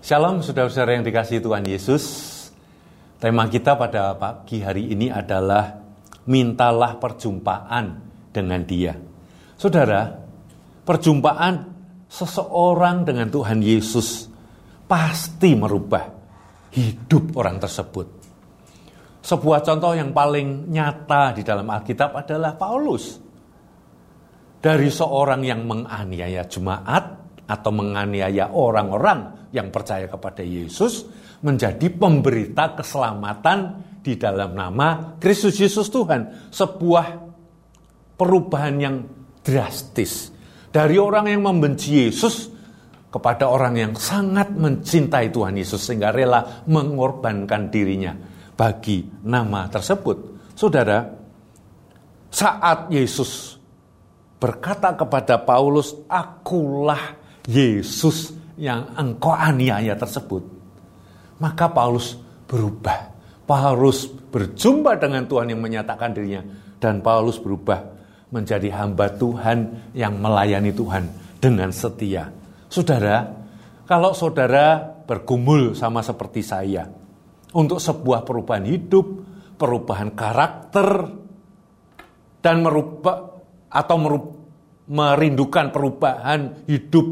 Shalom saudara-saudara yang dikasih Tuhan Yesus. Tema kita pada pagi hari ini adalah mintalah perjumpaan dengan Dia. Saudara, perjumpaan seseorang dengan Tuhan Yesus pasti merubah hidup orang tersebut. Sebuah contoh yang paling nyata di dalam Alkitab adalah Paulus. Dari seorang yang menganiaya jemaat atau menganiaya orang-orang yang percaya kepada Yesus menjadi pemberita keselamatan di dalam nama Kristus Yesus Tuhan. Sebuah perubahan yang drastis. Dari orang yang membenci Yesus kepada orang yang sangat mencintai Tuhan Yesus sehingga rela mengorbankan dirinya bagi nama tersebut. Saudara, saat Yesus berkata kepada Paulus, "Akulah Yesus yang engkau aniaya tersebut, maka Paulus berubah. Paulus berjumpa dengan Tuhan yang menyatakan dirinya dan Paulus berubah menjadi hamba Tuhan yang melayani Tuhan dengan setia. Saudara, kalau saudara bergumul sama seperti saya untuk sebuah perubahan hidup, perubahan karakter dan merubah atau merubah, merindukan perubahan hidup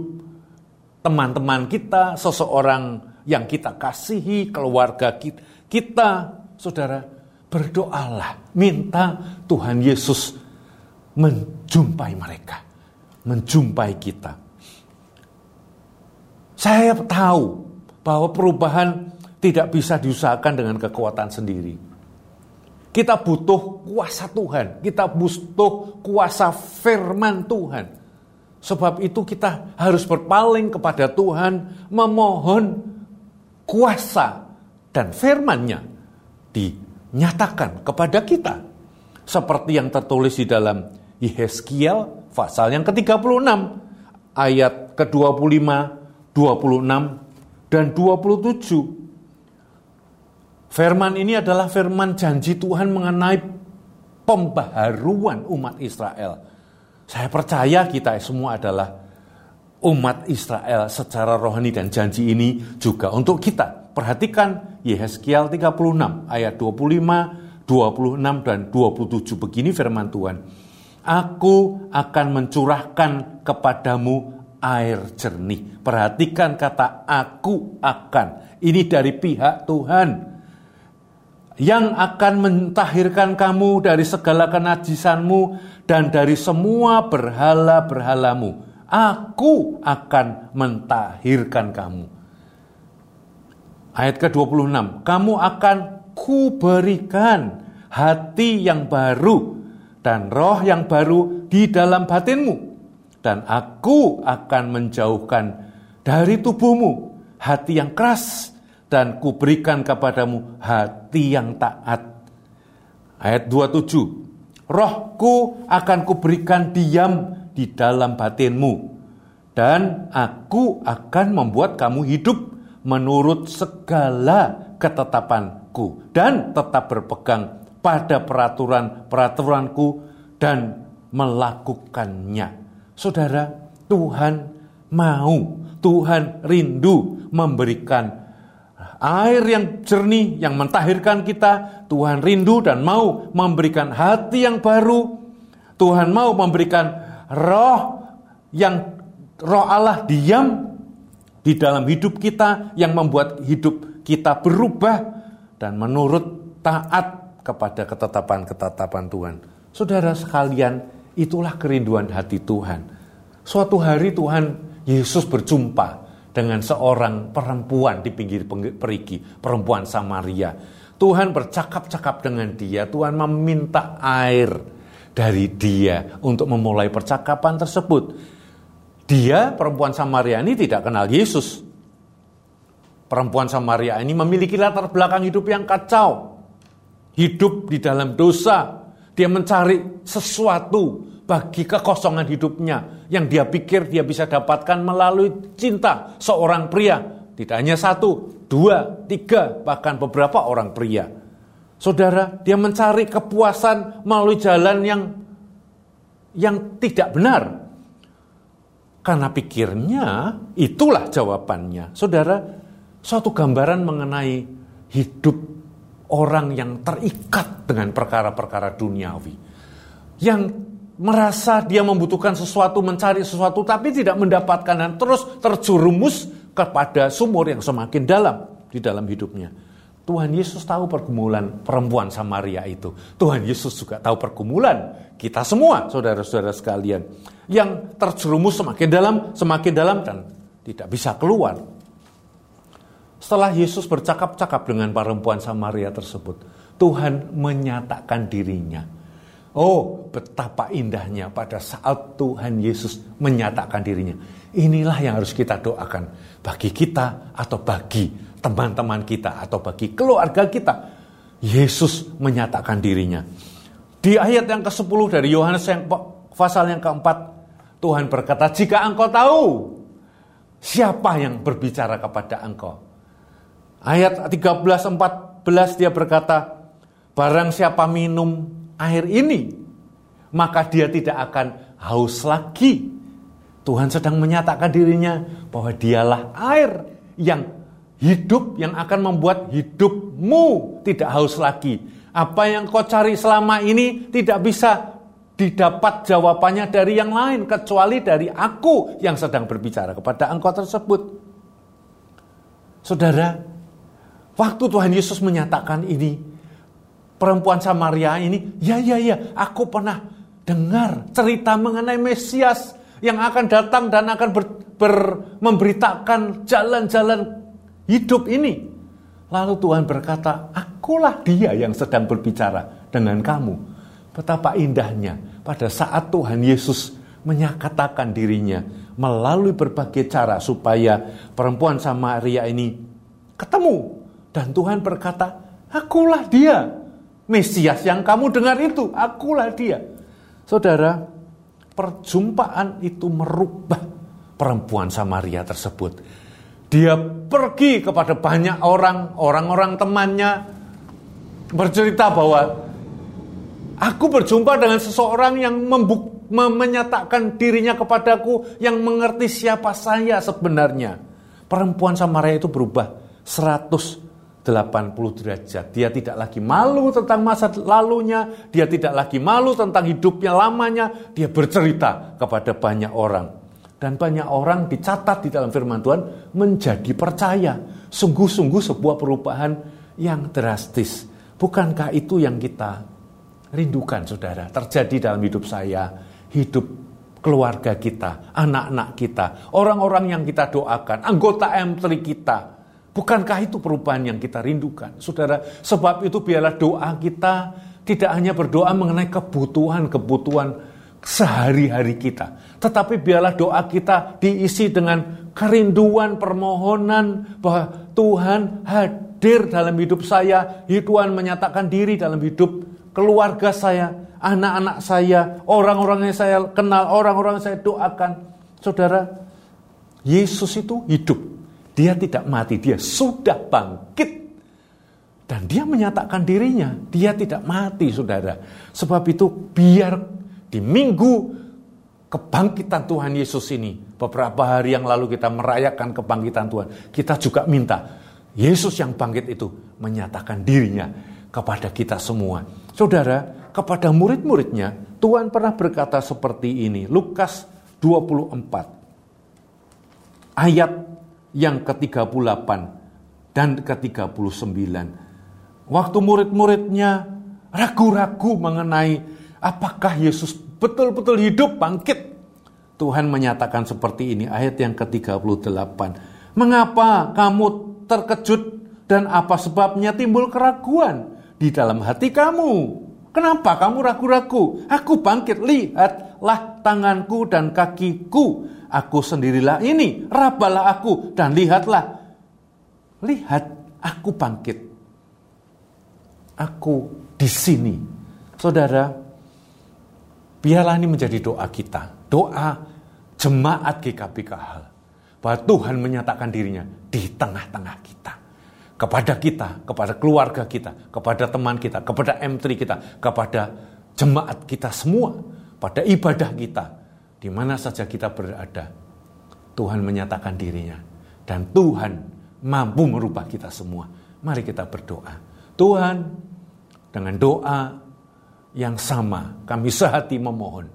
teman-teman kita, seseorang yang kita kasihi, keluarga kita, kita saudara, berdoalah, minta Tuhan Yesus menjumpai mereka, menjumpai kita. Saya tahu bahwa perubahan tidak bisa diusahakan dengan kekuatan sendiri. Kita butuh kuasa Tuhan, kita butuh kuasa firman Tuhan. Sebab itu kita harus berpaling kepada Tuhan, memohon kuasa dan firman-Nya dinyatakan kepada kita. Seperti yang tertulis di dalam Yeskiel pasal yang ke-36 ayat ke-25, 26 dan 27. Firman ini adalah firman janji Tuhan mengenai pembaharuan umat Israel saya percaya kita semua adalah umat Israel secara rohani dan janji ini juga untuk kita. Perhatikan Yehezkiel 36 ayat 25, 26 dan 27 begini firman Tuhan. Aku akan mencurahkan kepadamu air jernih. Perhatikan kata aku akan. Ini dari pihak Tuhan yang akan mentahirkan kamu dari segala kenajisanmu dan dari semua berhala-berhalamu. Aku akan mentahirkan kamu. Ayat ke-26, kamu akan kuberikan hati yang baru dan roh yang baru di dalam batinmu. Dan aku akan menjauhkan dari tubuhmu hati yang keras dan kuberikan kepadamu hati yang taat. Ayat 27. Rohku akan kuberikan diam di dalam batinmu dan aku akan membuat kamu hidup menurut segala ketetapanku dan tetap berpegang pada peraturan-peraturanku dan melakukannya. Saudara, Tuhan mau, Tuhan rindu memberikan air yang jernih yang mentahirkan kita. Tuhan rindu dan mau memberikan hati yang baru. Tuhan mau memberikan roh yang roh Allah diam di dalam hidup kita yang membuat hidup kita berubah dan menurut taat kepada ketetapan-ketetapan Tuhan. Saudara sekalian, itulah kerinduan hati Tuhan. Suatu hari Tuhan Yesus berjumpa dengan seorang perempuan di pinggir perigi, perempuan Samaria. Tuhan bercakap-cakap dengan dia, Tuhan meminta air dari dia untuk memulai percakapan tersebut. Dia, perempuan Samaria ini tidak kenal Yesus. Perempuan Samaria ini memiliki latar belakang hidup yang kacau. Hidup di dalam dosa. Dia mencari sesuatu bagi kekosongan hidupnya yang dia pikir dia bisa dapatkan melalui cinta seorang pria. Tidak hanya satu, dua, tiga, bahkan beberapa orang pria. Saudara, dia mencari kepuasan melalui jalan yang yang tidak benar. Karena pikirnya itulah jawabannya. Saudara, suatu gambaran mengenai hidup orang yang terikat dengan perkara-perkara duniawi. Yang merasa dia membutuhkan sesuatu, mencari sesuatu, tapi tidak mendapatkan dan terus terjerumus kepada sumur yang semakin dalam di dalam hidupnya. Tuhan Yesus tahu pergumulan perempuan Samaria itu. Tuhan Yesus juga tahu pergumulan kita semua, saudara-saudara sekalian, yang terjerumus semakin dalam, semakin dalam dan tidak bisa keluar. Setelah Yesus bercakap-cakap dengan perempuan Samaria tersebut, Tuhan menyatakan dirinya. Oh, betapa indahnya pada saat Tuhan Yesus menyatakan dirinya. Inilah yang harus kita doakan bagi kita atau bagi teman-teman kita atau bagi keluarga kita. Yesus menyatakan dirinya. Di ayat yang ke-10 dari Yohanes yang pasal yang keempat, Tuhan berkata, jika engkau tahu siapa yang berbicara kepada engkau. Ayat 13-14 dia berkata, barang siapa minum air ini, maka dia tidak akan haus lagi. Tuhan sedang menyatakan dirinya bahwa dialah air yang Hidup yang akan membuat hidupmu tidak haus lagi. Apa yang kau cari selama ini tidak bisa didapat jawabannya dari yang lain kecuali dari aku yang sedang berbicara kepada engkau tersebut. Saudara, waktu Tuhan Yesus menyatakan ini, perempuan Samaria ini, ya ya ya, aku pernah dengar cerita mengenai Mesias yang akan datang dan akan ber, ber, memberitakan jalan-jalan hidup ini. Lalu Tuhan berkata, akulah dia yang sedang berbicara dengan kamu. Betapa indahnya pada saat Tuhan Yesus menyatakan dirinya melalui berbagai cara supaya perempuan Samaria ini ketemu. Dan Tuhan berkata, akulah dia. Mesias yang kamu dengar itu, akulah dia. Saudara, perjumpaan itu merubah perempuan Samaria tersebut dia pergi kepada banyak orang, orang-orang temannya, bercerita bahwa aku berjumpa dengan seseorang yang membuk, menyatakan dirinya kepadaku yang mengerti siapa saya sebenarnya. Perempuan Samaria itu berubah 180 derajat. Dia tidak lagi malu tentang masa lalunya, dia tidak lagi malu tentang hidupnya lamanya, dia bercerita kepada banyak orang. Dan banyak orang dicatat di dalam firman Tuhan menjadi percaya. Sungguh-sungguh sebuah perubahan yang drastis. Bukankah itu yang kita rindukan saudara? Terjadi dalam hidup saya, hidup keluarga kita, anak-anak kita, orang-orang yang kita doakan, anggota M3 kita. Bukankah itu perubahan yang kita rindukan? Saudara, sebab itu biarlah doa kita tidak hanya berdoa mengenai kebutuhan-kebutuhan sehari-hari kita. Tetapi biarlah doa kita diisi dengan kerinduan permohonan bahwa Tuhan hadir dalam hidup saya, Tuhan menyatakan diri dalam hidup keluarga saya, anak-anak saya, orang-orang yang saya kenal, orang-orang yang saya doakan. Saudara, Yesus itu hidup. Dia tidak mati, dia sudah bangkit. Dan dia menyatakan dirinya, dia tidak mati saudara. Sebab itu biar di minggu kebangkitan Tuhan Yesus ini, beberapa hari yang lalu kita merayakan kebangkitan Tuhan, kita juga minta Yesus yang bangkit itu menyatakan dirinya kepada kita semua. Saudara, kepada murid-muridnya, Tuhan pernah berkata seperti ini, Lukas 24, ayat yang ke-38 dan ke-39. Waktu murid-muridnya ragu-ragu mengenai Apakah Yesus betul-betul hidup bangkit? Tuhan menyatakan seperti ini ayat yang ke-38. Mengapa kamu terkejut dan apa sebabnya timbul keraguan di dalam hati kamu? Kenapa kamu ragu-ragu? Aku bangkit, lihatlah tanganku dan kakiku. Aku sendirilah ini, rabalah aku dan lihatlah. Lihat, aku bangkit. Aku di sini. Saudara, Biarlah ini menjadi doa kita. Doa jemaat GKPKH. Bahwa Tuhan menyatakan dirinya di tengah-tengah kita. Kepada kita, kepada keluarga kita, kepada teman kita, kepada M3 kita, kepada jemaat kita semua. Pada ibadah kita. Di mana saja kita berada. Tuhan menyatakan dirinya. Dan Tuhan mampu merubah kita semua. Mari kita berdoa. Tuhan, dengan doa yang sama, kami sehati memohon.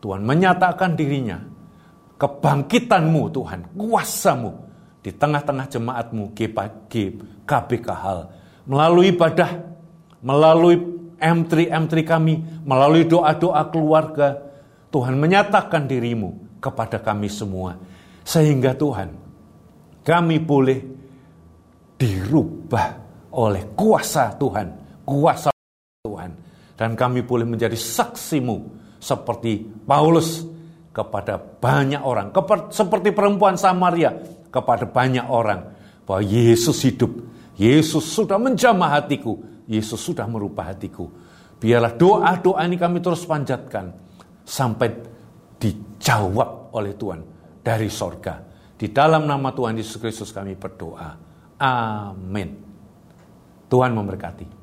Tuhan menyatakan dirinya, kebangkitanmu Tuhan, kuasamu di tengah-tengah jemaatmu GBK Hal. Melalui ibadah, melalui M3-M3 kami, melalui doa-doa keluarga, Tuhan menyatakan dirimu kepada kami semua. Sehingga Tuhan, kami boleh dirubah oleh kuasa Tuhan, kuasa Tuhan. Dan kami boleh menjadi saksimu seperti Paulus kepada banyak orang. Seperti perempuan Samaria kepada banyak orang. Bahwa Yesus hidup. Yesus sudah menjamah hatiku. Yesus sudah merubah hatiku. Biarlah doa-doa ini kami terus panjatkan. Sampai dijawab oleh Tuhan dari sorga. Di dalam nama Tuhan Yesus Kristus kami berdoa. Amin. Tuhan memberkati.